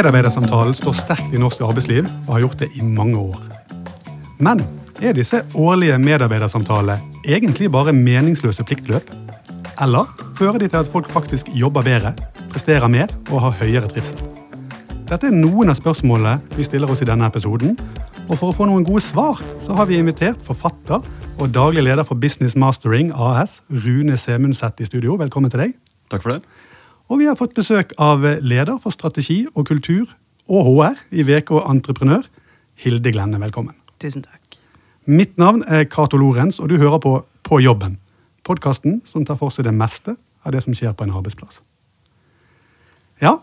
Medarbeidersamtalen står sterkt i norsk arbeidsliv og har gjort det i mange år. Men er disse årlige medarbeidersamtalene egentlig bare meningsløse pliktløp? Eller fører de til at folk faktisk jobber bedre, presterer mer og har høyere trivsel? Dette er noen av spørsmålene vi stiller oss i denne episoden. Og for å få noen gode svar, så har vi invitert forfatter og daglig leder for Business Mastering AS, Rune Semundset i studio. Velkommen til deg. Takk for det. Og vi har fått besøk av leder for strategi og kultur og HR i VK Entreprenør, Hilde Glenne. Velkommen. Tusen takk. Mitt navn er Cato Lorentz, og du hører på På jobben. Podkasten som tar for seg det meste av det som skjer på en arbeidsplass. Ja,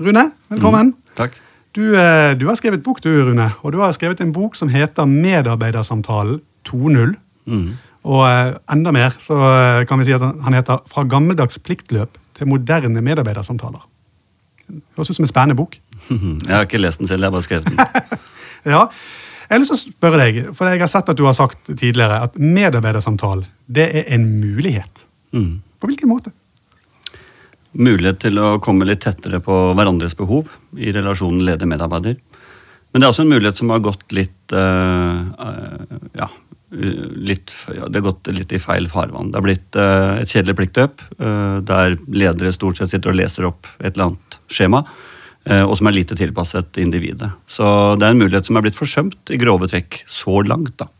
Rune, velkommen. Mm, takk. Du, eh, du, har skrevet bok, du, Rune. Og du har skrevet en bok som heter Medarbeidersamtalen 2.0. Mm. Og eh, enda mer så eh, kan vi si at han heter Fra gammeldags pliktløp til moderne medarbeidersamtaler. Høres ut som en spennende bok. Jeg har ikke lest den selv, jeg har bare skrevet den. ja, Jeg har lyst til å spørre deg, for jeg har sett at du har sagt tidligere at medarbeidersamtale det er en mulighet. Mm. På hvilken måte? mulighet til å komme litt tettere på hverandres behov i relasjonen leder-medarbeider. Men det er også en mulighet som har gått litt uh, uh, ja, litt, ja, det har gått litt i feil farvann. Det har blitt uh, et kjedelig pliktløp der ledere stort sett sitter og leser opp et eller annet skjema, og som er lite tilpasset individet. Så det er en mulighet som er blitt forsømt i grove trekk så langt. da.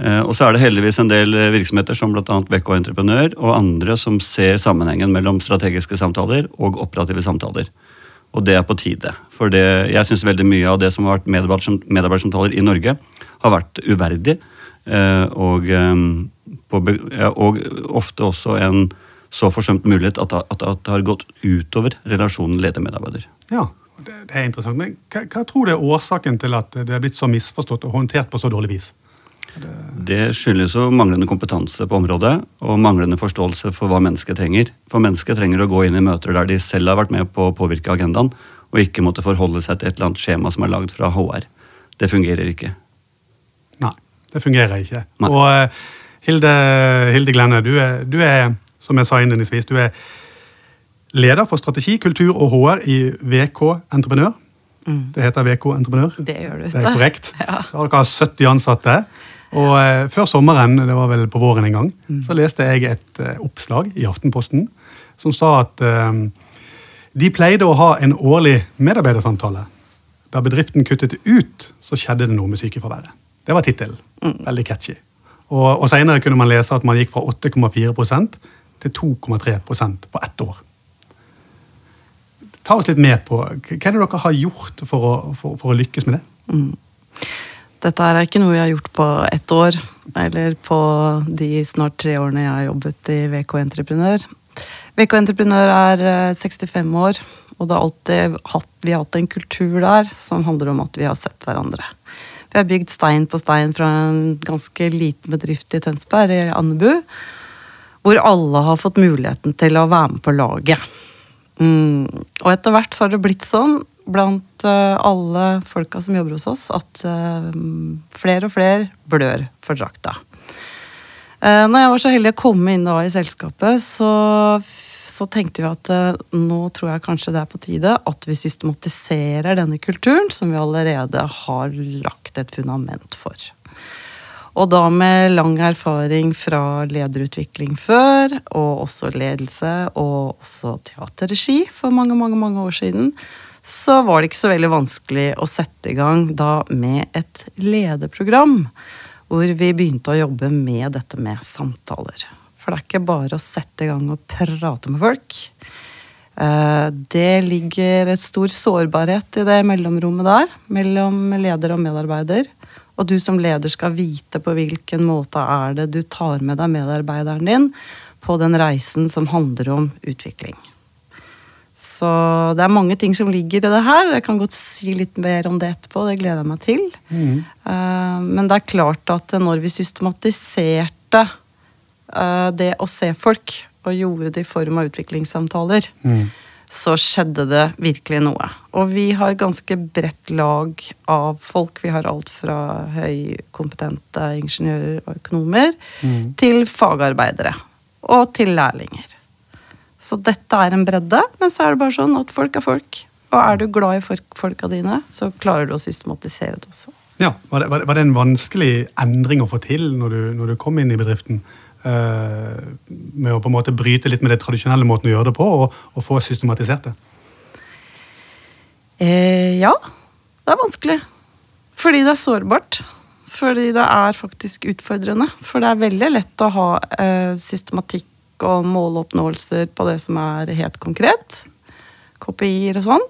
Eh, og så er det heldigvis en del eh, virksomheter som bl.a. BK Entreprenør og andre som ser sammenhengen mellom strategiske samtaler og operative samtaler. Og det er på tide. For det, jeg syns veldig mye av det som har vært medarbeidersamtaler i Norge, har vært uverdig. Eh, og, og ofte også en så forsømt mulighet at, at, at det har gått utover relasjonen leder-medarbeider. Ja, det, det, er interessant. Men hva, hva tror du er årsaken til at det er blitt så misforstått og håndtert på så dårlig vis? Det skyldes jo manglende kompetanse på området og manglende forståelse for hva mennesket trenger. For mennesket trenger å gå inn i møter der de selv har vært med på å påvirke agendaen, og ikke måtte forholde seg til et eller annet skjema som er lagd fra HR. Det fungerer ikke. Det fungerer ikke. Nei. Og uh, Hilde, Hilde, Glenne, du er, du er, som jeg sa innledningsvis, du er leder for strategi, kultur og HR i VK Entreprenør. Mm. Det heter VK Entreprenør. Det gjør du. Det er korrekt. Ja. Dere har 70 ansatte. Og eh, Før sommeren, det var vel på våren en gang, mm. så leste jeg et eh, oppslag i Aftenposten som sa at eh, de pleide å ha en årlig medarbeidersamtale. Der bedriften kuttet ut, så skjedde det noe med sykefraværet. Det var tittelen. Mm. Veldig catchy. Og, og Senere kunne man lese at man gikk fra 8,4% til 2,3% på ett år. Ta oss litt med på hva er det dere har gjort for å, for, for å lykkes med det? Mm. Dette er ikke noe jeg har gjort på ett år, eller på de snart tre årene jeg har jobbet i VK Entreprenør. VK Entreprenør er 65 eh, år, og det har alltid hatt, vi har hatt en kultur der som handler om at vi har sett hverandre. Vi har bygd stein på stein fra en ganske liten bedrift i Tønsberg, i Andebu, hvor alle har fått muligheten til å være med på laget. Mm. Og etter hvert så har det blitt sånn blant uh, alle folka som jobber hos oss, at uh, flere og flere blør for drakta. Uh, når jeg var så heldig å komme inn da i selskapet, så, så tenkte vi at nå tror jeg kanskje det er på tide at vi systematiserer denne kulturen som vi allerede har lagt et fundament for. Og da med lang erfaring fra lederutvikling før, og også ledelse, og også teaterregi for mange, mange, mange år siden, så var det ikke så veldig vanskelig å sette i gang da med et lederprogram. Hvor vi begynte å jobbe med dette med samtaler. For det er ikke bare å sette i gang og prate med folk. Eh, det ligger et stor sårbarhet i det mellomrommet der, mellom leder og medarbeider. Og du som leder skal vite på hvilken måte er det du tar med deg medarbeideren din på den reisen som handler om utvikling. Så det er mange ting som ligger i det her. Jeg kan godt si litt mer om det etterpå. Det gleder jeg meg til. Mm. Uh, men det er klart at når vi systematiserte det å se folk, og gjorde det i form av utviklingssamtaler, mm. så skjedde det virkelig noe. Og vi har ganske bredt lag av folk. Vi har alt fra høykompetente ingeniører og økonomer mm. til fagarbeidere. Og til lærlinger. Så dette er en bredde, men så er det bare sånn at folk er folk. Og er du glad i folk- folka dine, så klarer du å systematisere det også. Ja, var det, var, det, var det en vanskelig endring å få til når du, når du kom inn i bedriften? Eh, med å på en måte bryte litt med det tradisjonelle måten å gjøre det på, og, og få systematisert det? Eh, ja, det er vanskelig. Fordi det er sårbart. Fordi det er faktisk utfordrende. For det er veldig lett å ha eh, systematikk og måloppnåelser på det som er helt konkret. KPI-er og sånn.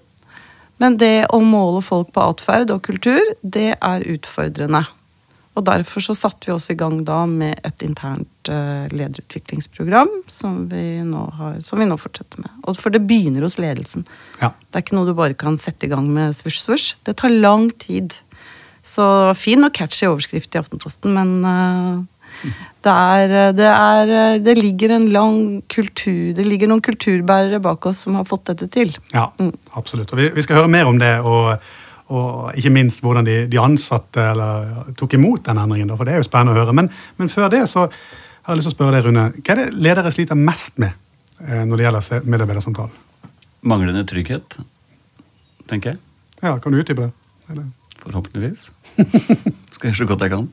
Men det å måle folk på atferd og kultur, det er utfordrende. Og derfor så satte vi også i gang da med et internt eh, lederutviklingsprogram som vi, har, som vi nå fortsetter med. Og for det begynner hos ledelsen. Ja. Det er ikke noe du bare kan sette i gang med svusj, svusj. Det tar lang tid. Så fin og catchy overskrift i Aftenposten, men eh, det, er, det, er, det ligger en lang kultur Det ligger noen kulturbærere bak oss som har fått dette til. Ja, Mm. absolutt. Og vi, vi skal høre mer om det, og, og ikke minst hvordan de, de ansatte eller, tok imot den endringen. For det er jo spennende å høre. Men, men før det så har jeg lyst til å spørre deg, Rune. Hva er det ledere sliter mest med eh, når det gjelder medarbeidersamtalen? Manglende trygghet, tenker jeg. Ja, kan du utdype det? Eller? Forhåpentligvis. Skal gjøre så godt jeg kan.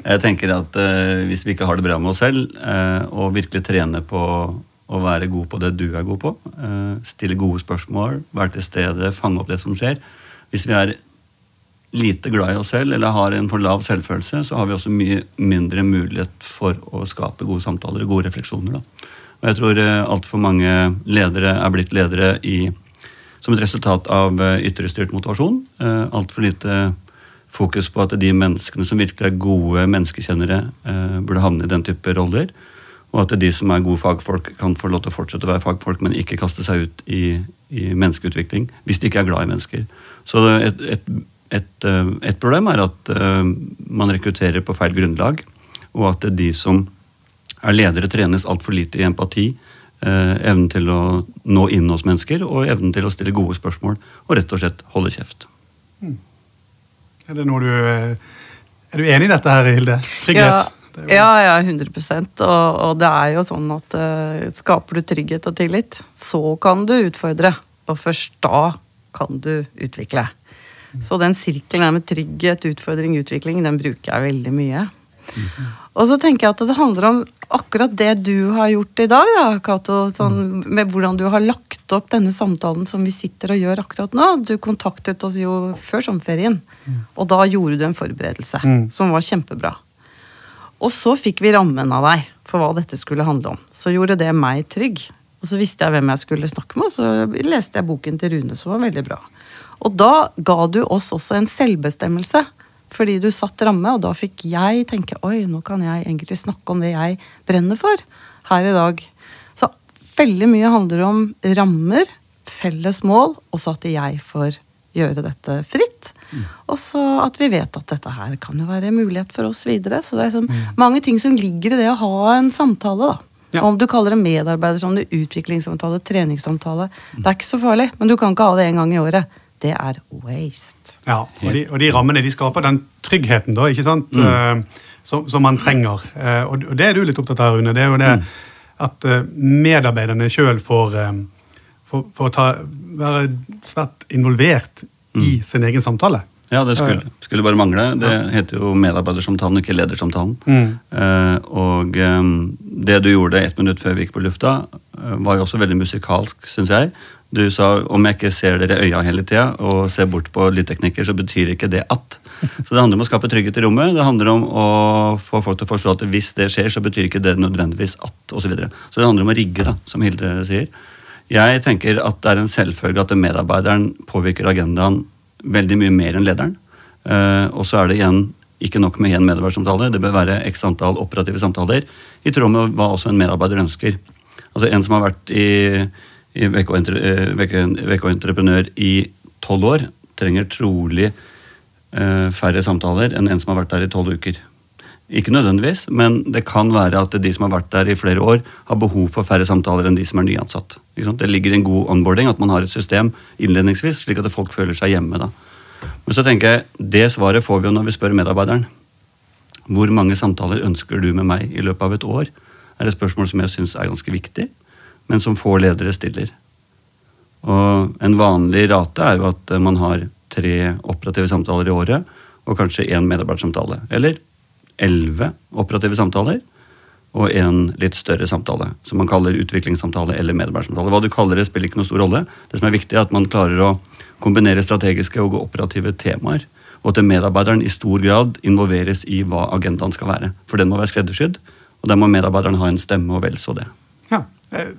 Jeg tenker at eh, Hvis vi ikke har det bra med oss selv, eh, og virkelig trener på å være god på det du er god på, eh, stille gode spørsmål, være til stede, fange opp det som skjer Hvis vi er lite glad i oss selv eller har en for lav selvfølelse, så har vi også mye mindre mulighet for å skape gode samtaler og gode refleksjoner. Da. Og jeg tror eh, altfor mange ledere er blitt ledere i som et resultat av eh, ytrestyrt motivasjon. Eh, Altfor lite fokus på at de menneskene som virkelig er gode menneskekjennere, burde havne i den type roller. Og at de som er gode fagfolk, kan få lov til å fortsette å være fagfolk, men ikke kaste seg ut i, i menneskeutvikling hvis de ikke er glad i mennesker. Så et, et, et, eh, et problem er at eh, man rekrutterer på feil grunnlag, og at de som er ledere, trenes altfor lite i empati. Eh, evnen til å nå inn hos mennesker og evnen til å stille gode spørsmål og rett og slett holde kjeft. Er det noe du Er du enig i dette her, Hilde? Trygghet? Er jo- Ja, ja, 100 og, og det er jo sånn at uh, skaper du trygghet og tillit, så kan du utfordre. Og først da kan du utvikle. Så den sirkelen her med trygghet, utfordring, utvikling, den bruker jeg veldig mye. Og så tenker jeg at det handler om akkurat det du har gjort i dag, da, Cato. Sånn, med hvordan du har lagt opp denne samtalen som vi sitter og gjør akkurat nå. Du kontaktet oss jo før sommerferien, og da gjorde du en forberedelse Mm. som var kjempebra. Og så fikk vi rammen av deg for hva dette skulle handle om. Så gjorde det meg trygg. Og så visste jeg hvem jeg skulle snakke med, og så leste jeg boken til Rune, som var veldig bra. Og da ga du oss også en selvbestemmelse, fordi du satt ramme, og da fikk jeg tenke oi, nå kan jeg egentlig snakke om det jeg brenner for her i dag. Så veldig mye handler om rammer, felles mål, og så at jeg får gjøre dette fritt. Og så at vi vet at dette her kan jo være en mulighet for oss videre. Så det er sånn, mange ting som ligger i det å ha en samtale, da. Ja. Om du kaller det medarbeidersamtale, utviklingssamtale, treningssamtale. Det er ikke så farlig, men du kan ikke ha det en gang i året. Det er waste. Ja, og de, og de rammene de skaper den tryggheten da, ikke sant? Eh, som, som man trenger. Eh, og, det er du litt opptatt av, Rune. Det er jo det at eh, medarbeiderne sjøl får, får, får ta, være svært involvert i sin egen samtale. Ja, det skulle, skulle bare mangle. Det heter jo medarbeidersamtalen, ikke ledersamtalen. Mm. Eh, og eh, det du gjorde ett minutt før vi gikk på lufta, eh, var jo også veldig musikalsk, syns jeg. Du sa om jeg ikke ser dere i øya hele tida og ser bort på lydteknikker, så betyr ikke det at. Så det handler om å skape trygghet i rommet. Det handler om å få folk til å forstå at hvis det skjer, så betyr ikke det nødvendigvis at, osv. Så, videre. så det handler om å rigge, da, som Hilde sier. Jeg tenker at det er en selvfølge at medarbeideren påvirker agendaen veldig mye mer enn lederen. Eh, og så er det igjen ikke nok med én medarbeidersamtale. Det bør være x antall operative samtaler i tråd med hva også en medarbeider ønsker. Altså En som har vært i, i VK Entre- eh, i tolv år, trenger trolig eh, færre samtaler enn en som har vært der i tolv uker. Ikke nødvendigvis, men det kan være at de som har vært der i flere år, har behov for færre samtaler enn de som er nyansatt. Det ligger en god onboarding at man har et system innledningsvis, slik at folk føler seg hjemme. da. Men så tenker jeg, det svaret får vi jo når vi spør medarbeideren. Hvor mange samtaler ønsker du med meg i løpet av et år? er et spørsmål som jeg syns er ganske viktig, men som få ledere stiller. Og en vanlig rate er jo at man har tre operative samtaler i året og kanskje én medarbeidersamtale. Eller elleve operative samtaler og en litt større samtale, som man kaller utviklingssamtale eller medarbeidersamtale. Hva du kaller det, spiller ikke noe stor rolle. Det som er viktig, er at man klarer å kombinere strategiske og operative temaer. Og at medarbeideren i stor grad involveres i hva agendaen skal være. For den må være skreddersydd, og der må medarbeideren ha en stemme, og vel så det. Ja, eh,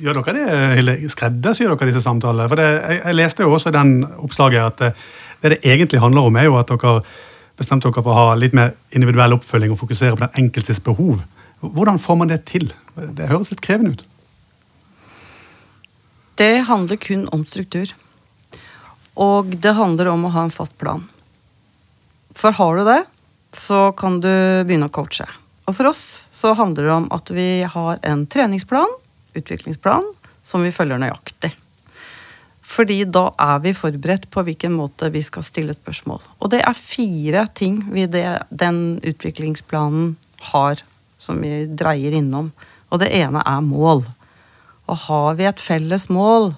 Gjør dere det, Hilde? Skreddersyr dere disse samtalene? For det, jeg, jeg, leste jo også i den oppslaget at eh, det det egentlig handler om, er jo at dere bestemte dere for å ha litt mer individuell oppfølging og fokusere på den enkeltes behov. Hvordan får man det til? Det høres litt krevende ut. Det handler kun om struktur. Og det handler om å ha en fast plan. For har du det, så kan du begynne å coache. Og for oss så handler det om at vi har en treningsplan, utviklingsplan, som vi følger nøyaktig. Fordi da er vi forberedt på hvilken måte vi skal stille spørsmål. Og det er fire ting vi det, den utviklingsplanen har som vi dreier innom. Og det ene er mål. Og har vi et felles mål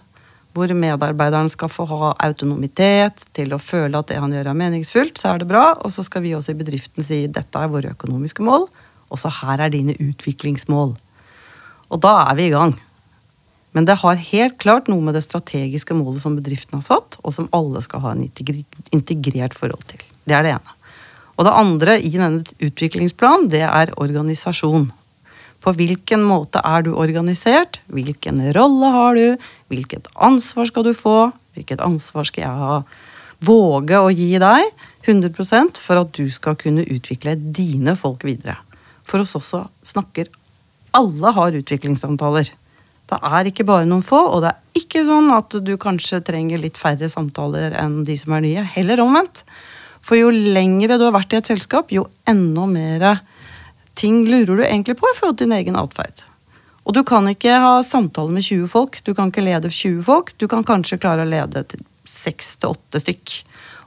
hvor medarbeideren skal få ha autonomitet til å føle at det han gjør er meningsfullt, så er det bra. Og så skal vi også i bedriften si dette er våre økonomiske mål, og så her er dine utviklingsmål. Og da er vi i gang. Men det har helt klart noe med det strategiske målet som bedriften har satt, og som alle skal ha en integrert forhold til. Det er det ene. Og det andre i denne utviklingsplanen, det er organisasjon. På hvilken måte er du organisert? Hvilken rolle har du? Hvilket ansvar skal du få? Hvilket ansvar skal jeg ha? Våge å gi deg 100% for at du skal kunne utvikle dine folk videre. For oss også snakker alle har utviklingssamtaler. Det er ikke bare noen få, og det er ikke sånn at du kanskje trenger litt færre samtaler enn de som er nye. Heller omvendt. For jo lengre du har vært i et selskap, jo enda mer ting lurer du egentlig på i forhold til din egen atferd. Og du kan ikke ha samtaler med 20 folk, du kan ikke lede 20 folk. Du kan kanskje klare å lede til 6-8 stykk.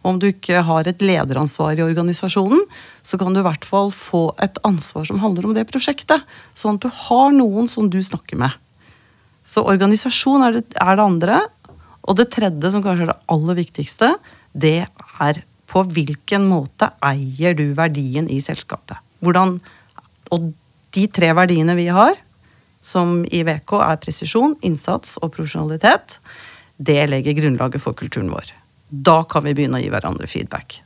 Om du ikke har et lederansvar i organisasjonen, så kan du i hvert fall få et ansvar som handler om det prosjektet. Sånn at du har noen som du snakker med. Så organisasjon er det, er det andre. Og det tredje, som kanskje er det aller viktigste, det er på hvilken måte eier du verdien i selskapet. Hvordan, og de tre verdiene vi har, som i VK er presisjon, innsats og profesjonalitet, det legger grunnlaget for kulturen vår. Da kan vi begynne å gi hverandre feedback.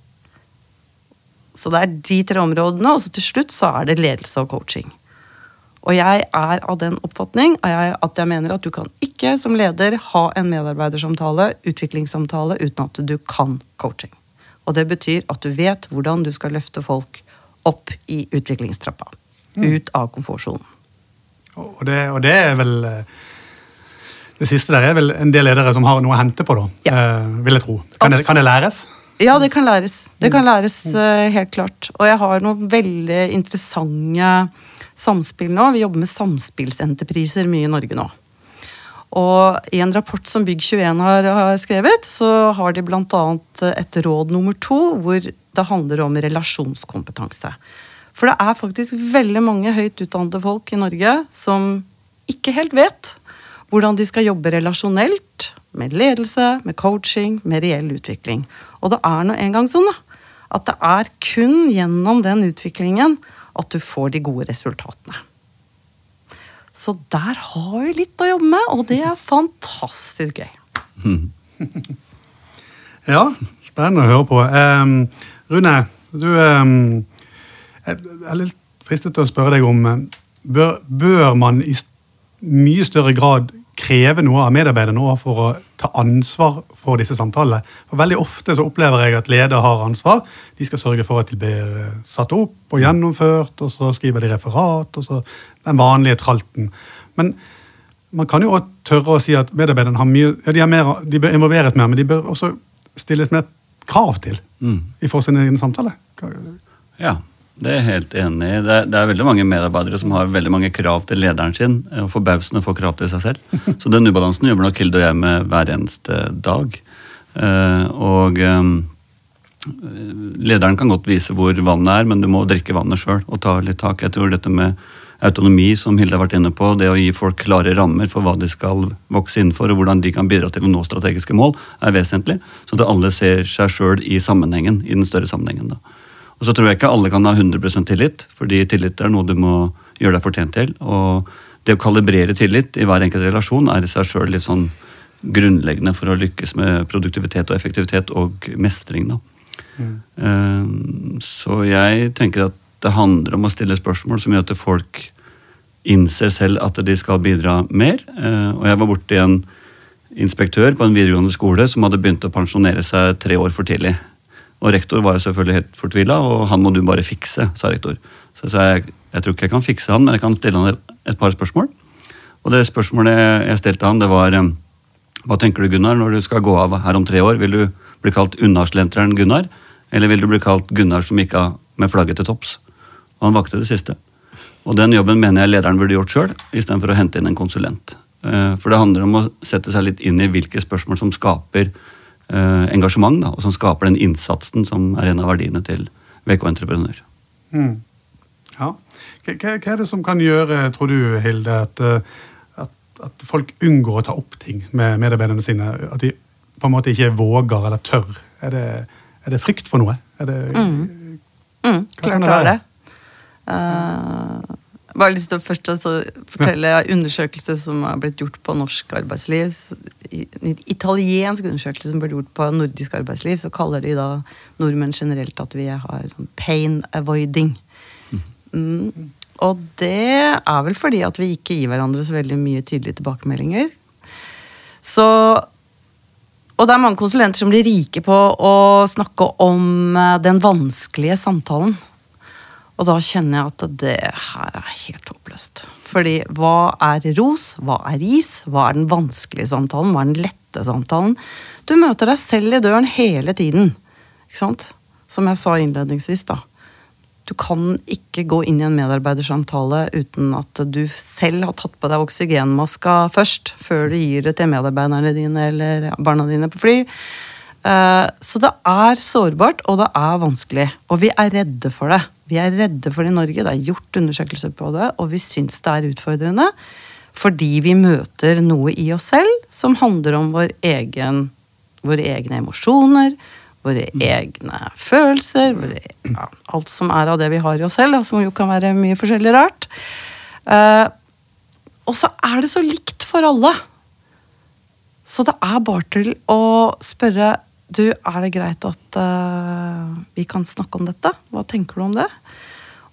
Så det er de tre områdene, og til slutt så er det ledelse og coaching. Og jeg er av den oppfatning at jeg mener at du kan ikke som leder ha en medarbeidersamtale, utviklingssamtale, uten at du kan coaching. Og det betyr at du vet hvordan du skal løfte folk opp i utviklingstrappa. Mm. Ut av komfortsonen. Og, og, det er vel eh, Det siste der er vel en del ledere som har noe å hente på, da. Ja. Eh, vil jeg tro. Kan det, kan det, læres? Ja, det kan læres. Det kan læres uh, helt klart. Og jeg har noen veldig interessante samspill nå. Vi jobber med samspillsentrepriser mye i Norge nå. Og i en rapport som Bygg21 har, har skrevet, så har de bl.a. et råd nummer to hvor det handler om relasjonskompetanse. For det er faktisk veldig mange høyt utdannede folk i Norge som ikke helt vet hvordan de skal jobbe relasjonelt med ledelse, med coaching, med reell utvikling. Og det er nå engang sånn at det er kun gjennom den utviklingen at du får de gode resultatene. Så der har vi litt å jobbe med, og det er fantastisk gøy. ja, spennende å høre på. Um, Rune, du um, Jeg er litt fristet til å spørre deg om bør, bør man i mye større grad kreve noe av medarbeiderne for å ta ansvar for disse samtalene. For Veldig ofte så opplever jeg at leder har ansvar. De skal sørge for at de blir eh, satt opp og gjennomført, og så skriver de referat, og så den vanlige tralten. Men man kan jo også tørre å si at medarbeiderne har mye, ja, de, mer, de bør involveres mer, men de bør også stilles mer krav til mm. i for sin egen samtale. Ja, det er jeg helt enig i. Det, det, er veldig mange medarbeidere som har veldig mange krav til lederen sin, og forbausende få krav til seg selv. Så den ubalansen jobber nok Hilde og jeg med hver eneste dag. Uh, og um, lederen kan godt vise hvor vannet er, men du må drikke vannet sjøl og ta litt tak. Jeg tror dette med autonomi, som Hilde har vært inne på, det å gi folk klare rammer for hva de skal vokse innenfor, og hvordan de kan bidra til å nå strategiske mål, er vesentlig. Sånn at alle ser seg sjøl i sammenhengen, i den større sammenhengen. da. Og så tror jeg ikke alle kan ha 100% tillit, fordi tillit er noe du må gjøre deg fortjent til. Og det å kalibrere tillit i hver enkelt relasjon er i seg sjøl litt sånn grunnleggende for å lykkes med produktivitet og effektivitet og mestring. da. Mm. Så jeg tenker at det handler om å stille spørsmål som gjør at folk innser selv at de skal bidra mer. Eh, og jeg var borti en inspektør på en videregående skole som hadde begynt å pensjonere seg tre år for tidlig. Og rektor var jo selvfølgelig helt fortvila, og han må du bare fikse, sa rektor. Så jeg sa jeg, jeg tror ikke jeg kan fikse han, men jeg kan stille han et par spørsmål. Og det spørsmålet jeg stilte han, det var eh, hva tenker du, Gunnar, når du skal gå av her om tre år? Vil du bli kalt unnaslenteren Gunnar, eller vil du bli kalt Gunnar som gikk av med flagget til topps? Og han valgte det siste. Og den jobben mener jeg lederen burde gjort sjøl, istedenfor å hente inn en konsulent. Eh, for det handler om å sette seg litt inn i hvilke spørsmål som skaper engasjement, da, og som skaper den innsatsen som er en av verdiene til VK Entreprenør. Mm. Ja. Hva, hva, er det som kan gjøre, tror du, Hilde, at, eh, at, at folk unngår å ta opp ting med medarbeiderne sine? At de på en måte ikke våger eller tør? Er det, er det frykt for noe? Er det, mm. Mm, klart det er det. Uh, bare lyst til å først altså, fortelle ja. undersøkelse som har blitt gjort på norsk arbeidsliv. En italiensk undersøkelse som ble gjort på nordisk arbeidsliv, så kaller de da nordmenn generelt at vi har sånn pain avoiding. Mm. Og det er vel fordi at vi ikke gir hverandre så veldig mye tydelige tilbakemeldinger. Så og det er mange konsulenter som blir rike på å snakke om eh, den vanskelige samtalen. Og da kjenner jeg at det her er helt håpløst. Fordi hva er ros? Hva er ris? Hva er den vanskelige samtalen? Hva er den lette samtalen? Du møter deg selv i døren hele tiden. Ikke sant? Som jeg sa innledningsvis, da. Du kan ikke gå inn i en medarbeidersamtale uten at du selv har tatt på deg oksygenmaska først, før du gir det til medarbeiderne dine eller barna dine på fly. Eh, så det er sårbart, og det er vanskelig. Og vi er redde for det. Vi er redde for det i Norge, det er gjort undersøkelser på det, og vi syns det er utfordrende. Fordi vi møter noe i oss selv som handler om vår egen, våre egne emosjoner, våre mm. egne følelser, våre, ja, alt som er av det vi har i oss selv, som jo kan være mye forskjellig rart. Uh, og så er det så likt for alle. Så det er bare til å spørre du, er det greit at uh, vi kan snakke om dette? Hva tenker du om det?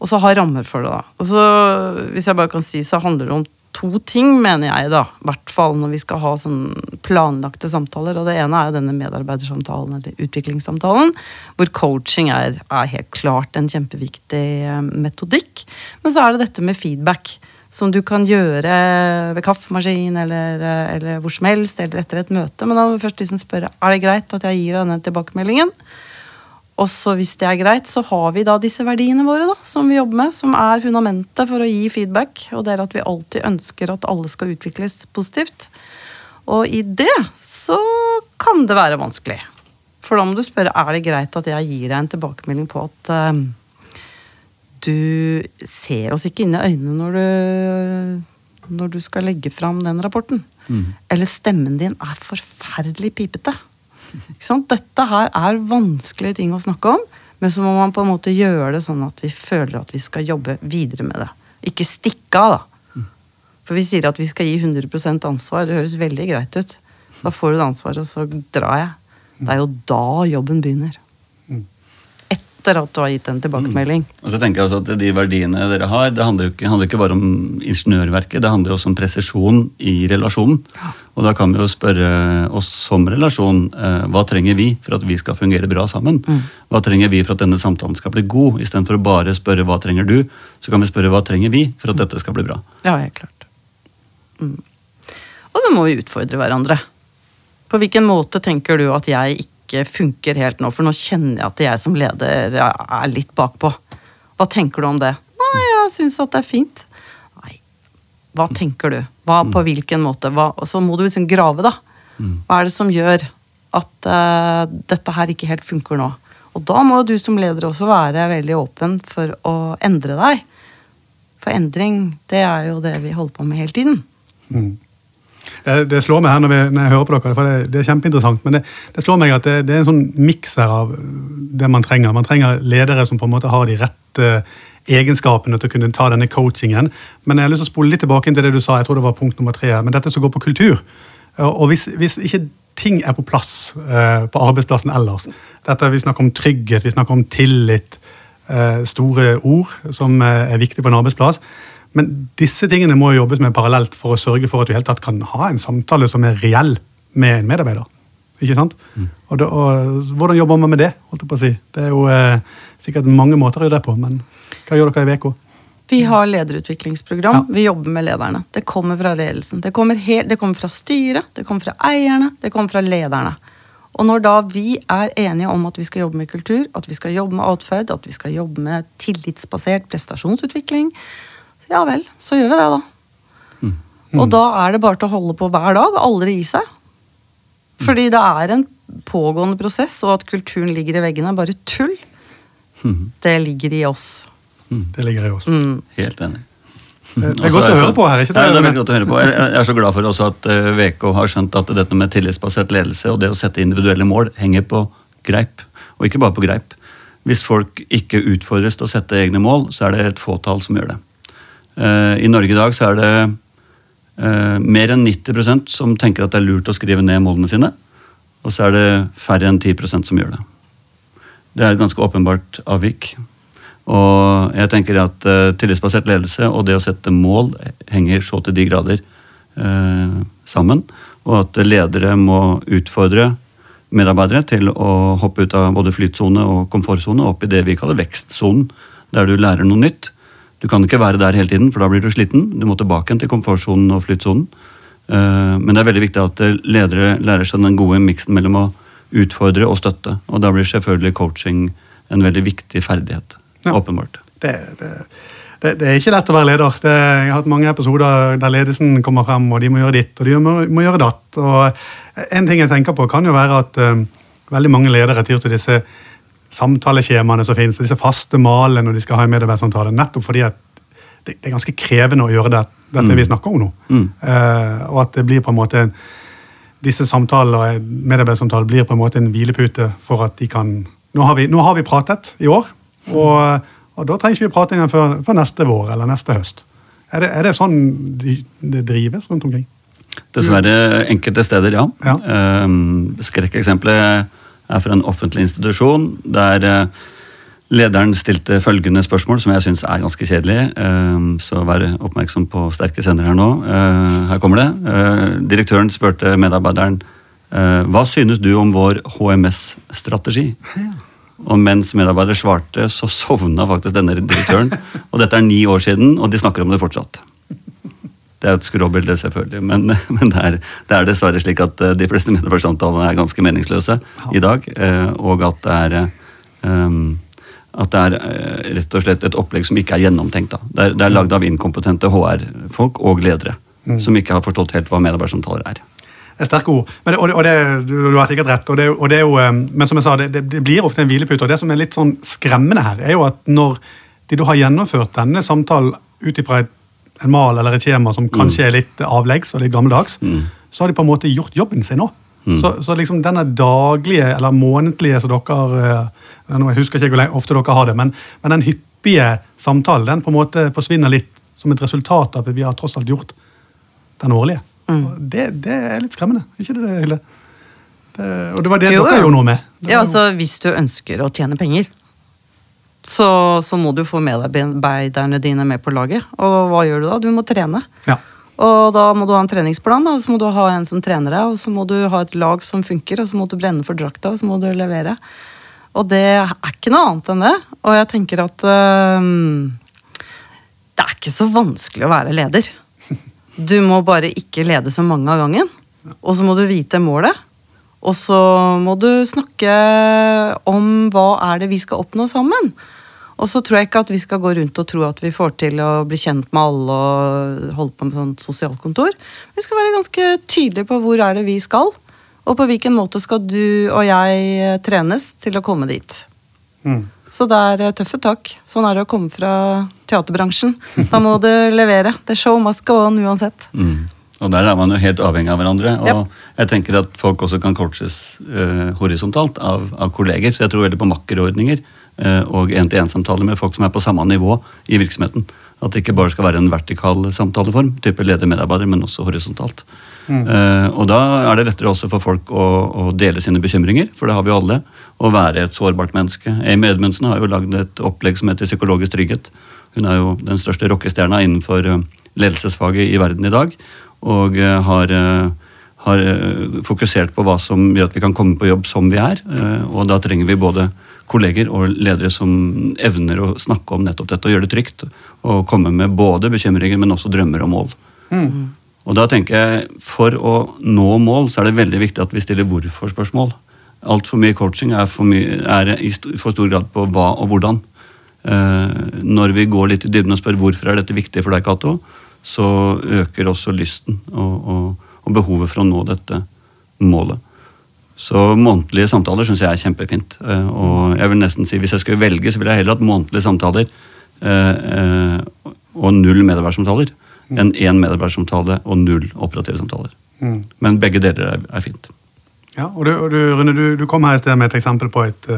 Og så ha rammer for det, da. Og så, hvis jeg bare kan si, så handler det om to ting, mener jeg, da. I hvert fall når vi skal ha sånn planlagte samtaler. Og det ene er jo denne medarbeidersamtalen, eller utviklingssamtalen, hvor coaching er, er helt klart en kjempeviktig eh, metodikk. Men så er det dette med feedback som du kan gjøre ved kaffemaskin eller, eller, hvor som helst, eller etter et møte. Men da må du først liksom spørre er det greit at jeg gir deg denne tilbakemeldingen. Og så hvis det er greit, så har vi da disse verdiene våre da, som vi jobber med, som er fundamentet for å gi feedback. Og det er at vi alltid ønsker at alle skal utvikles positivt. Og i det så kan det være vanskelig. For da må du spørre er det greit at jeg gir deg en tilbakemelding på at uh, du ser oss ikke inn i øynene når du, når du skal legge fram den rapporten. Mm. Eller stemmen din er forferdelig pipete. Dette her er vanskelige ting å snakke om, men så må man på en måte gjøre det sånn at vi føler at vi skal jobbe videre med det. Ikke stikke av, da. For vi sier at vi skal gi 100% ansvar. Det høres veldig greit ut. Da får du det ansvaret, og så drar jeg. Det er jo da jobben begynner etter at du har gitt en tilbakemelding. Mm. Og så tenker jeg også at De verdiene dere har, det handler ikke, handler ikke bare om ingeniørverket, det handler også om presisjon i relasjonen. Ja. Og da kan vi jo spørre oss som relasjon eh, hva trenger vi for at vi skal fungere bra sammen? Mm. Hva trenger vi for at denne samtalen skal bli god? Istedenfor å bare spørre hva trenger du, så kan vi spørre hva trenger vi for at dette skal bli bra. Ja, helt klart. Mm. Og så må vi utfordre hverandre. På hvilken måte tenker du at jeg ikke ikke funker helt nå, for nå kjenner jeg at jeg som leder er litt bakpå. Hva tenker du om det? Nei, jeg syns at det er fint. Nei, hva tenker du? Hva, på mm. hvilken måte? Hva, så må du liksom grave, da. Mm. Hva er det som gjør at uh, dette her ikke helt funker nå? Og da må du som leder også være veldig åpen for å endre deg. For endring, det er jo det vi holder på med hele tiden. Det, det slår meg her når, vi, når jeg hører på dere, for det, det er kjempeinteressant. Men det, det slår meg at det, er en sånn miks her av det man trenger. Man trenger ledere som på en måte har de rette egenskapene til å kunne ta denne coachingen. Men jeg har lyst til å spole litt tilbake inn til det du sa, jeg tror det var punkt nummer tre, men dette som går på kultur. Og hvis, hvis ikke ting er på plass eh, på arbeidsplassen ellers dette Vi snakker om trygghet, vi snakker om tillit, eh, store ord som eh, er viktige på en arbeidsplass. Men disse tingene må jobbes med parallelt for å sørge for at du helt tatt kan ha en samtale som er reell med en medarbeider. Ikke sant? Og, det, og Hvordan jobber man med det? holdt jeg på å si? Det er jo eh, sikkert mange måter å gjøre det på, men hva gjør dere i VK? Vi har lederutviklingsprogram. Ja. Vi jobber med lederne. Det kommer fra ledelsen. Det kommer, he- det kommer fra styret, det kommer fra eierne, det kommer fra lederne. Og når da vi er enige om at vi skal jobbe med kultur, at vi skal jobbe med atferd, at vi skal jobbe med tillitsbasert prestasjonsutvikling, ja vel, så gjør vi det, da. Og da er det bare til å holde på hver dag, aldri gi seg. Fordi det er en pågående prosess, og at kulturen ligger i veggene, er bare tull. Det ligger i oss. Det ligger i oss. Mm. Helt enig. Det det er Altså, godt å altså- høre på her. ikke Ja, det er veldig godt å høre på. Jeg jeg er så glad for også at eh, VK har skjønt at dette med tillitsbasert ledelse og det å sette individuelle mål henger på greip, og ikke bare på greip. Hvis folk ikke utfordres til å sette egne mål, så er det et fåtall som gjør det. Eh, I Norge i dag så er det eh, mer enn 90% som tenker at det er lurt å skrive ned målene sine, og så er det færre enn 10% som gjør det. Det er et ganske åpenbart avvik. Og jeg tenker at uh, tillitsbasert ledelse og det å sette mål henger så til de grader eh, sammen. Og at ledere må utfordre medarbeidere til å hoppe ut av både flytsone og komfortsone og opp i det vi kaller vekstsonen, der du lærer noe nytt. Du kan ikke være der hele tiden, for da blir du sliten. Du må tilbake igjen til komfortsonen og flytsonen. Eh, men det er veldig viktig at eh, ledere lærer seg den gode miksen mellom å utfordre og støtte. Og da blir selvfølgelig coaching en veldig viktig ferdighet. Ja. Åpenbart. det, det, det, det er ikke lett å være leder. Det, jeg har hatt mange episoder der ledelsen kommer frem, og de må gjøre ditt og de må, må gjøre datt. Og en ting jeg tenker på, kan jo være at eh, veldig mange ledere tyr til disse samtaleskjemaene som finnes, disse faste malene når de skal ha en medarbeidersamtale, nettopp fordi at det, det er ganske krevende å gjøre det, dette Mm. vi snakker om nå. Mm. Eh, og at det blir på en måte en, disse samtaler, medarbeidersamtaler blir på en måte en hvilepute for at de kan Nå har vi, nå har vi pratet i år, og, og da trenger ikke vi prate engang før, før neste vår eller neste høst. Er det, er det sånn de, det drives rundt omkring? Dessverre enkelte steder, ja. Ja. Eh, Skrekkeksempelet er fra en offentlig institusjon der eh, lederen stilte følgende spørsmål, som jeg syns er ganske kjedelig. eh, Så vær oppmerksom på sterke sender her nå. Eh, Her kommer det. Direktøren spurte medarbeideren hva synes du om vår HMS-strategi. Og mens medarbeider svarte, så sovna faktisk denne direktøren. Og dette er ni år siden, og de snakker om det fortsatt. Det er jo et skråbilde, selvfølgelig, men, men det, er, det er dessverre slik at eh, de fleste medarbeidersamtalene er ganske meningsløse i dag. eh, Og at det er, um, at det er eh, rett og slett et opplegg som ikke er gjennomtenkt. Da. Det, er, det er lagd av inkompetente HR-folk og ledere som ikke har forstått helt hva medarbeidersamtaler er. Det er sterke ord. Men det, og det, og det, du, har sikkert rett. Og det, og det er jo, eh, men som jeg sa, det blir ofte en hvilepute. Og det som er litt sånn skremmende her, er jo at når de du har gjennomført denne samtalen ut ifra et, en mal eller et skjema som kanskje er litt avleggs og litt gammeldags, Mm. så har de på en måte gjort jobben sin nå. Mm. Så, så liksom denne daglige eller månedlige som dere eh, Jeg husker ikke hvor lenge- ofte dere har det, men, men den hyppige samtalen den på en måte forsvinner litt som et resultat av at vi har tross alt gjort den årlige. Mm. Det, det er litt skremmende, ikke det, Hilde? Det, og det var det Jo, dere jo. gjorde noe med. Ja, altså Hvis du ønsker å tjene penger, så, så må du få medarbeiderne dine med på laget. Og hva gjør du da? Du må trene. ja. Og da må du ha en treningsplan, og så må du ha en som trener deg, og så må du ha et lag som funker, og så må du brenne for drakta, og så må du levere. Og det er ikke noe annet enn det. Og jeg tenker at øhm, det er ikke så vanskelig å være leder. Du må bare ikke lede så mange av gangen. Og så må du vite målet. Og så må du snakke om hva er det vi skal oppnå sammen. Og så tror jeg ikke at vi skal gå rundt og tro at vi får til å bli kjent med alle og holde på med sånt sosialkontor. Vi skal være ganske tydelige på hvor er det vi skal, og på hvilken måte skal du og jeg trenes til å komme dit. Mm. Så det er eh, tøffe tak. Sånn er det å komme fra teaterbransjen. Da må du levere. The show must go on uansett. Mm. Og der er man jo helt avhengig av hverandre. Og Ja. jeg tenker at folk også kan coaches eh, horisontalt av, av kolleger. Så jeg tror veldig på makkerordninger eh, og én-til-én-samtaler med folk som er på samme nivå i virksomheten. At det ikke bare skal være en vertikal samtaleform, type leder-medarbeider, men også horisontalt. Eh, og da er det lettere også for folk å, å dele sine bekymringer, for det har vi jo alle. Å være et sårbart menneske. Amy Edmundsen har jo lagd et opplegg som heter Psykologisk trygghet. Hun er jo den største rockestjerna innenfor eh, ledelsesfaget i verden i dag. Og eh, har, eh, har eh, fokusert på hva som gjør at vi kan komme på jobb som vi er. Og da trenger vi både kolleger og ledere som evner å snakke om nettopp dette og gjøre det trygt. Og komme med både bekymringer, men også drømmer og mål. Og da tenker jeg, For å nå mål så er det veldig viktig at vi stiller hvorfor-spørsmål. Altfor mye coaching er, for mye, er i for stor grad på hva og hvordan. Eh, når vi går litt i dybden og spør hvorfor er dette viktig for deg, Cato, så øker også lysten og, og, og behovet for å nå dette målet. Så månedlige samtaler syns jeg er kjempefint. Eh, og jeg vil nesten si, hvis jeg skulle velge, så ville jeg heller hatt månedlige samtaler eh, eh, og null medarbeidersamtaler enn én medarbeidersamtale og null operative samtaler. Mm. Men begge deler er, er fint. Ja, og du, og du, Rune, du, du kom her i sted med et eksempel på et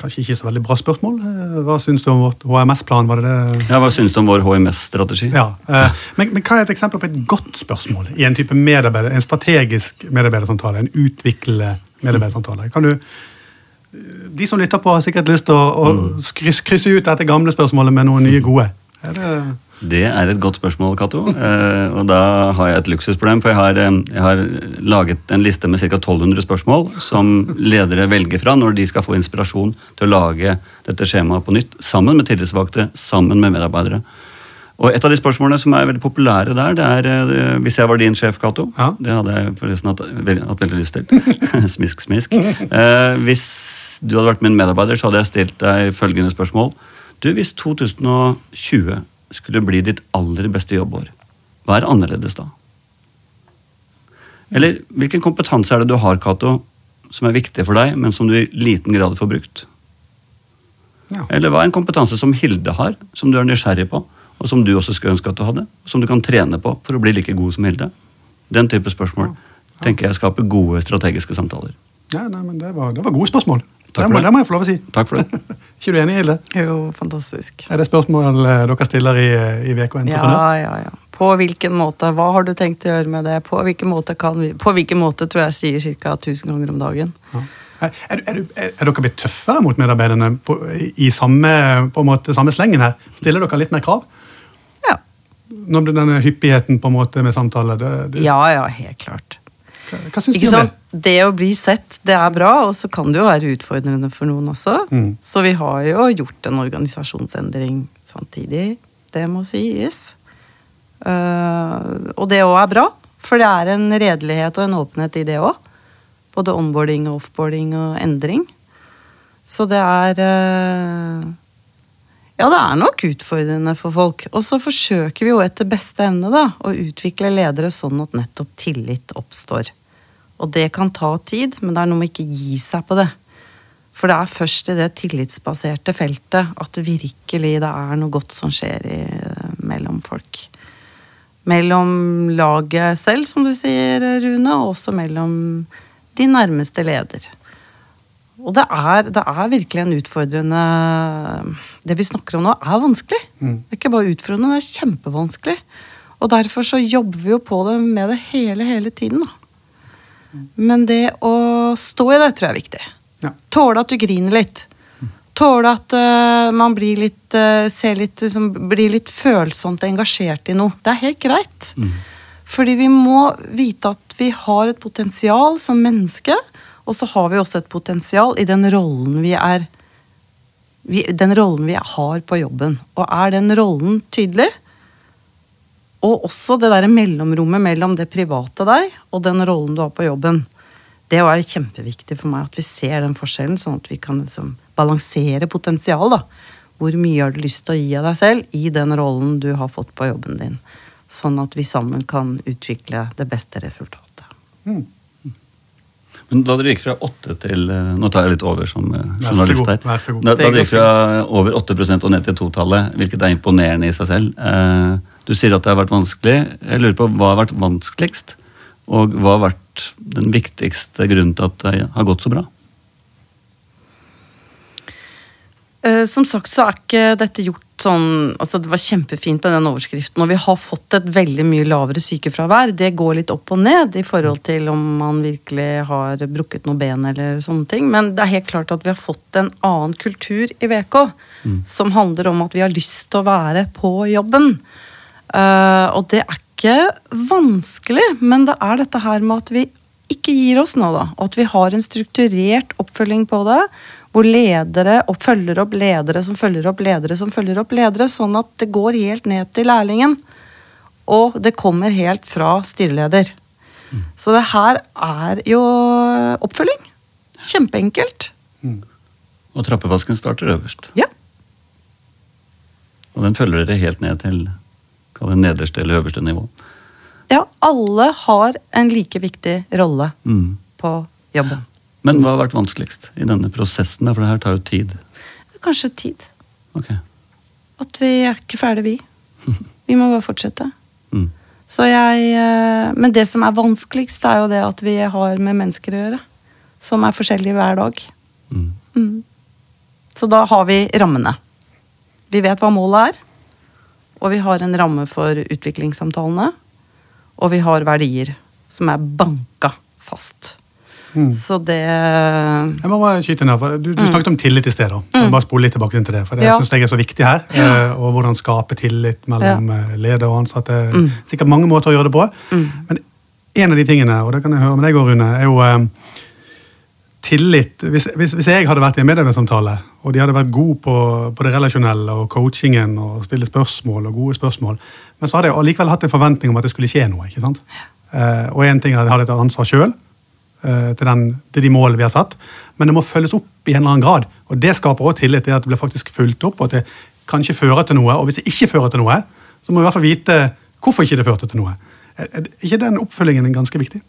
kanskje ikke så veldig bra spørsmål. Eh, Hva syns du om vårt HMS-plan? var det det? Ja, Hva syns du om vår HMS-strategi? Ja, eh, men, men hva er et eksempel på et godt spørsmål i en type medarbeider, en strategisk medarbeidersamtale? En utviklende medarbeidersamtale? Kan du De som lytter på, har sikkert lyst til å, å krysse ut dette gamle spørsmålet med noen nye gode. Er det, Det er et godt spørsmål, Cato. Eh, og da har jeg et luksusproblem, for jeg har, eh, jeg har laget en liste med ca. 1200 spørsmål som ledere velger fra når de skal få inspirasjon til å lage dette skjemaet på nytt, sammen med tillitsvalgte, sammen med medarbeidere. Og Et av de spørsmålene som er veldig populære der, det er eh, hvis jeg var din sjef, Cato. Ja. Det hadde jeg forresten hatt, hatt veldig lyst til. smisk, smisk. Eh, hvis du hadde vært min medarbeider, så hadde jeg stilt deg følgende spørsmål. Du, Hvis 2020 skulle bli ditt aller beste jobbår, hva er annerledes da? Eller hvilken kompetanse er det du har, Cato, som er viktig for deg, men som du i liten grad får brukt? ja. Eller hva er en kompetanse som Hilde har, som du er nysgjerrig på, og som du også skulle ønske at du hadde, og som du kan trene på for å bli like god som Hilde? Den type spørsmål tenker jeg skaper gode strategiske samtaler. ja, nei, men det var, det var gode spørsmål. Takk det, for det. det må jeg få lov å si. Takk for det. ikke du enig, Hilde? Jo, fantastisk. Er det spørsmål eh, dere stiller i, i VK Entreprenør? Ja, ja, ja. På hvilken måte? Hva har du tenkt å gjøre med det? På hvilken måte kan vi På hvilken måte tror jeg sier ca. 1000 ganger om dagen. Ja. Er, er, er, er, er dere blitt tøffere mot medarbeiderne på, i, i samme, på en måte, samme slengen her? Stiller dere litt mer krav? Ja. Når det- denne hyppigheten på en måte med samtaler det, det, Ja, ja, helt klart. Hva, syns du Ikke om sant? Det å bli sett, det er bra, og så kan det jo være utfordrende for noen også. Mm. Så vi har jo gjort en organisasjonsendring samtidig. Det må sies. Uh, og det òg er bra, for det er en redelighet og en åpenhet i det òg. Både onboarding og offboarding og endring. Så det er eh, Ja, det er nok utfordrende for folk. Og så forsøker vi jo etter beste evne da, å utvikle ledere sånn at nettopp tillit oppstår. Og det kan ta tid, men det er noe med ikke gi seg på det. For det er først i det tillitsbaserte feltet at virkelig det er noe godt som skjer i, mellom folk. Mellom laget selv, som du sier, Rune, og også mellom de nærmeste leder. Og det er, det er virkelig en utfordrende Det vi snakker om nå, er vanskelig. Mm. Det er ikke bare utfordrende, det er kjempevanskelig. Og derfor så jobber vi jo på det med det hele, hele tiden. da. Men det å stå i det tror jeg er viktig. Ja. Tåle at du griner litt. Tåle at uh, man blir litt, uh, ser litt, liksom, blir litt følsomt engasjert i noe. Det er helt greit. Fordi vi må vite at vi har et potensial som menneske, og så har vi også et potensial i den rollen vi er vi, Den rollen vi har på jobben. Og er den rollen tydelig, og også det der mellomrommet mellom det private deg og den rollen du har på jobben. Det er kjempeviktig for meg at vi ser den forskjellen, sånn at vi kan liksom balansere da. Hvor mye har du lyst til å gi av deg selv i den rollen du har fått på jobben din. Sånn at vi sammen kan utvikle det beste resultatet. Mm. Men da dere gikk fra 8 til eh, Nå tar jeg litt over som eh, journalist her. vær så god. Da, da dere gikk fra over 8% og ned til totallet, hvilket er imponerende i seg selv. Eh, Du sier at det har vært vanskelig. Jeg lurer på hva har vært vanskeligst? Og hva har vært den viktigste grunnen til at det har gått så bra? Eh, Som sagt så er ikke dette gjort sånn altså Det var kjempefint med den overskriften, og vi har fått et veldig mye lavere sykefravær. Det går litt opp og ned i forhold til om man virkelig har brukket noe ben eller sånne ting. Men det er helt klart at vi har fått en annen kultur i VK, som handler om at vi har lyst til å være på jobben. Uh, og det er ikke vanskelig, men det er dette her med at vi ikke gir oss nå, da. Og at vi har en strukturert oppfølging på det. Hvor ledere og følger opp ledere som følger opp ledere som følger opp ledere. Sånn at det går helt ned til lærlingen. Og det kommer helt fra styreleder. Så det her er jo oppfølging. Kjempeenkelt. Og trappevasken starter øverst. Ja. Og den følger dere helt ned til det nederste eller øverste nivå. ja, alle har en like viktig rolle Mm. på jobben. Men hva har vært vanskeligst i denne prosessen? For det her tar jo tid. Kanskje tid. Ok. At vi er ikke ferdig, vi. Vi må bare fortsette. Mm. Så jeg, eh, men det som er vanskeligst, er jo det at vi har med mennesker å gjøre. Som er forskjellige hver dag. Mm. Mm. Så da har vi rammene. Vi vet hva målet er. Og vi har en ramme for utviklingssamtalene. Og vi har verdier som er banka fast. Mm. Så det Jeg må bare skyte ned, for Du, du snakket om tillit i sted. da. Jeg må bare spole litt tilbake til det, for det Mm. Ja. synes jeg er så viktig her. eh, Og hvordan skape tillit mellom ja. leder og ansatte. Mm. Sikkert mange måter å gjøre det på. Men en av de tingene, og det kan jeg høre med deg, Rune, er jo eh, tillit. Hvis, hvis, hvis jeg hadde vært i en medarbeidersamtale, og de hadde vært gode på, på det relasjonelle og coachingen og stille spørsmål og gode spørsmål, men så hadde jeg allikevel hatt en forventning om at det skulle skje noe. ikke sant? Eh, og en ting er at jeg hadde et ansvar sjøl til, den- til de målene vi har satt, men det må følges opp i en eller annen grad. Og det skaper også tillit til at det blir faktisk fulgt opp, og at det kanskje fører til noe. Og hvis det ikke fører til noe, så må vi i hvert fall vite hvorfor ikke det førte til noe. Er ikke den oppfølgingen ganske viktig?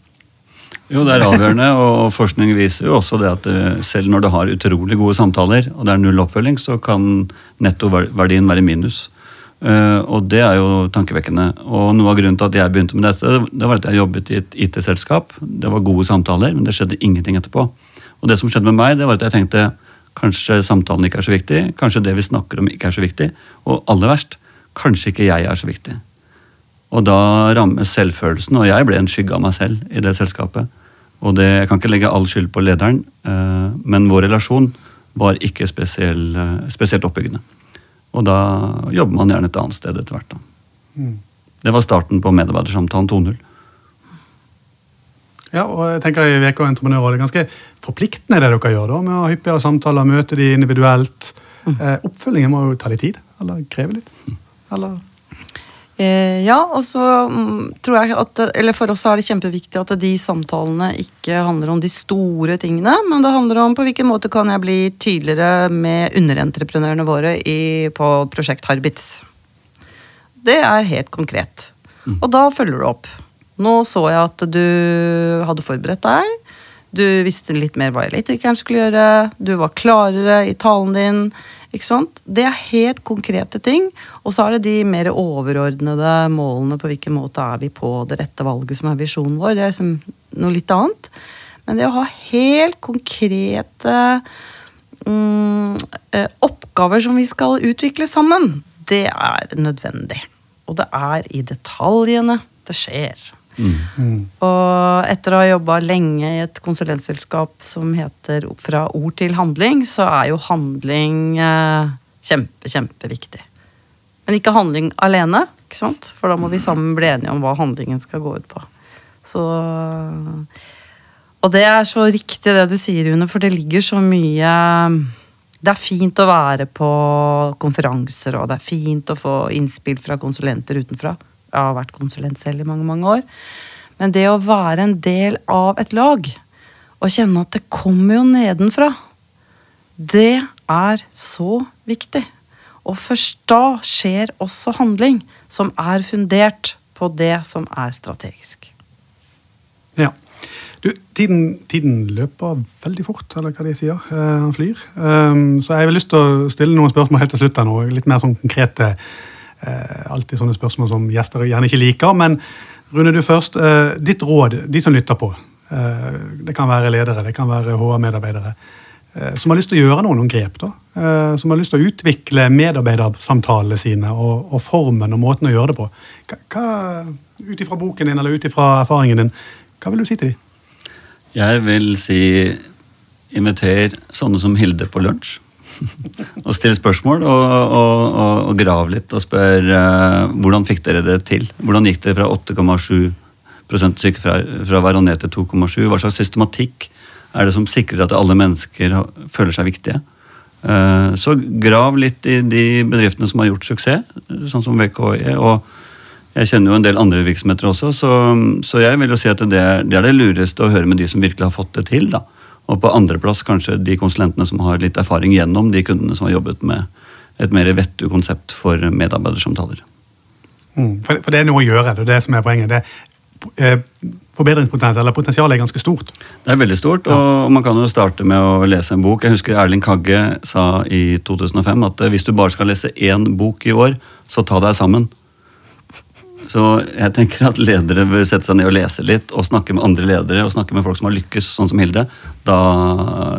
Jo, det er avgjørende, og forskning viser jo også det at eh, selv når du har utrolig gode samtaler, og det er null oppfølging, så kan nettoverdien være minus. Eh, og det er jo tankevekkende. Og noe av grunnen til at jeg begynte med dette, det var at jeg jobbet i et IT-selskap. Det var gode samtaler, men det skjedde ingenting etterpå. Og det som skjedde med meg, det var at jeg tenkte kanskje samtalen ikke er så viktig, kanskje det vi snakker om ikke er så viktig, og aller verst, kanskje ikke jeg er så viktig. Og da rammes selvfølelsen, og jeg ble en skygge av meg selv i det selskapet. Og det, Jeg kan ikke legge all skyld på lederen, eh, men vår relasjon var ikke spesiell, eh, spesielt oppbyggende. Og da jobber man gjerne et annet sted etter hvert. Mm. Det var starten på medarbeidersamtalen 2.0. Ja, og jeg tenker i VK Entreprenørråd det er ganske forpliktende det dere gjør da, med å hyppigere samtaler, møte de individuelt. Eh, oppfølgingen må jo ta litt tid, eller kreve litt. Eller Eh, ja, og så mm, tror jeg at Eller for oss er det kjempeviktig at de samtalene ikke handler om de store tingene, men det handler om på hvilken måte kan jeg bli tydeligere med underentreprenørene våre i, på prosjekt Harbits. Det er helt konkret. Og da følger du opp. Nå så jeg at du hadde forberedt deg. Du visste litt mer hva elektrikeren skulle gjøre. Du var klarere i talen din. Ikke sant? Det er helt konkrete ting. Og så er det de mer overordnede målene på hvilken måte er vi på det rette valget som er visjonen vår. Det er liksom noe litt annet. Men det å ha helt konkrete mm, eh, oppgaver som vi skal utvikle sammen, det er nødvendig. Og det er i detaljene det skjer. Og etter å ha jobba lenge i et konsulentselskap som heter Fra ord til handling, så er jo handling eh, kjempe, kjempeviktig. Men ikke handling alene, ikke sant? for da må vi sammen bli enige om hva handlingen skal gå ut på. Så Og det er så riktig det du sier, Rune, for det ligger så mye Det er fint å være på konferanser, og det er fint å få innspill fra konsulenter utenfra. Jeg har vært konsulent selv i mange, mange år. Men det å være en del av et lag, og kjenne at det kommer jo nedenfra, det er så viktig. Og først da skjer også handling som er fundert på det som er strategisk. Ja. Du, tiden, tiden løper veldig fort, eller hva de sier. Eh, han flyr. Um, så jeg har lyst til å stille noen spørsmål helt til slutt. Litt mer sånn konkrete. Eh, alltid sånne spørsmål som gjester gjerne ikke liker. Men Rune, du først. Eh, ditt råd, de som lytter på. Eh, det kan være ledere, det kan være HR-medarbeidere. Eh, som har lyst til å gjøre noen, noen grep. da. Eh, som har lyst til å utvikle medarbeidersamtalene sine og, og, formen og måten å gjøre det på. Ut ifra boken din eller ut ifra erfaringen din, hva vil du si til dem? Jeg vil si inviter sånne som Hilde på lunsj. og stille spørsmål og, og, og, og grav litt og spørre uh, hvordan fikk dere det til? Hvordan gikk dere fra 8,7% sykefravær og ned til 2,7? Hva slags systematikk er det som sikrer at alle mennesker føler seg viktige? Uh, så grav litt i de bedriftene som har gjort suksess, sånn som VKI. og jeg kjenner jo en del andre virksomheter også, så, så jeg vil jo si at det det er, det lureste å høre med de som virkelig har fått det til. da. Og på andreplass kanskje de konsulentene som har litt erfaring gjennom de kundene som har jobbet med et mer vettug konsept for medarbeidersamtaler. Mm, for, for, det er noe å gjøre, det er det som er poenget. Det eh, forbedringspotensial eller potensialet er ganske stort. Det er veldig stort, ja. og man kan jo starte med å lese en bok. Jeg husker Erling Kagge sa i 2005 at hvis du bare skal lese én bok i år, så ta deg sammen. Så jeg tenker at ledere bør sette seg ned og lese litt, og snakke med andre ledere og snakke med folk som har lykkes, sånn som Hilde. Da,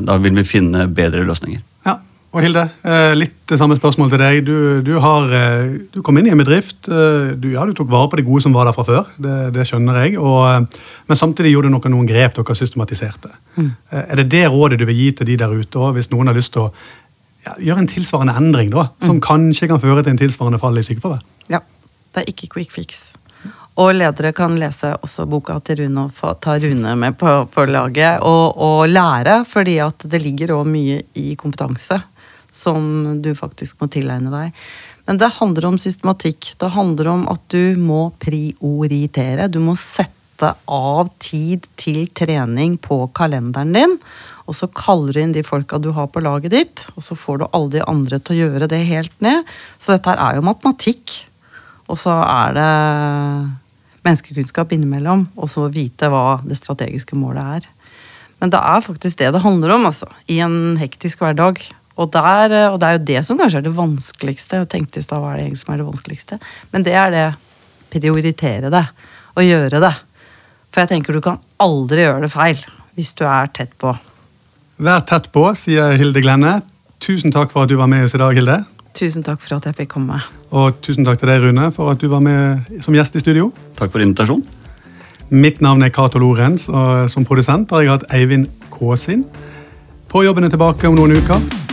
da vil vi finne bedre løsninger. Ja, og Hilde, eh, litt det samme spørsmål til deg. Du, du, har, eh, du kom inn i en bedrift. Eh, du, ja, du tok vare på det gode som var der fra før, det, det skjønner jeg. Og, men samtidig gjorde du noen, noen grep dere systematiserte. Mm. Er det det rådet du vil gi til de der ute, også, hvis noen har lyst til å ja, gjøre en tilsvarende endring, da, som mm. kanskje kan føre til en tilsvarende fall i sykefravær? Ja. Det er ikke quick fix. Og ledere kan lese også boka til Rune og ta Rune med på, på laget og, og, lære, fordi at det ligger òg mye i kompetanse som du faktisk må tilegne deg. Men det handler om systematikk. Det handler om at du må prioritere. Du må sette av tid til trening på kalenderen din. Og så kaller du inn de folka du har på laget ditt, og så får du alle de andre til å gjøre det helt ned. Så dette er jo matematikk. Og så er det menneskekunnskap innimellom, og så vite hva det strategiske målet er. Men det er faktisk det det handler om, altså. I en hektisk hverdag. Og, der, og det er jo det som kanskje er det vanskeligste. Jeg tenkte i stad hva er det egentlig som er det vanskeligste. Men det er det prioritere det. Og gjøre det. For jeg tenker du kan aldri gjøre det feil hvis du er tett på. Vær tett på, sier Hilde Glenne. Tusen takk for at du var med oss i dag, Hilde. Tusen takk for at jeg fikk komme. Og tusen takk til deg, Rune, for at du var med som gjest i studio. Takk for invitasjonen. Mitt navn er Cato Lorentz, og som produsent har jeg hatt Eivind Kåsin. På jobben er tilbake om noen uker.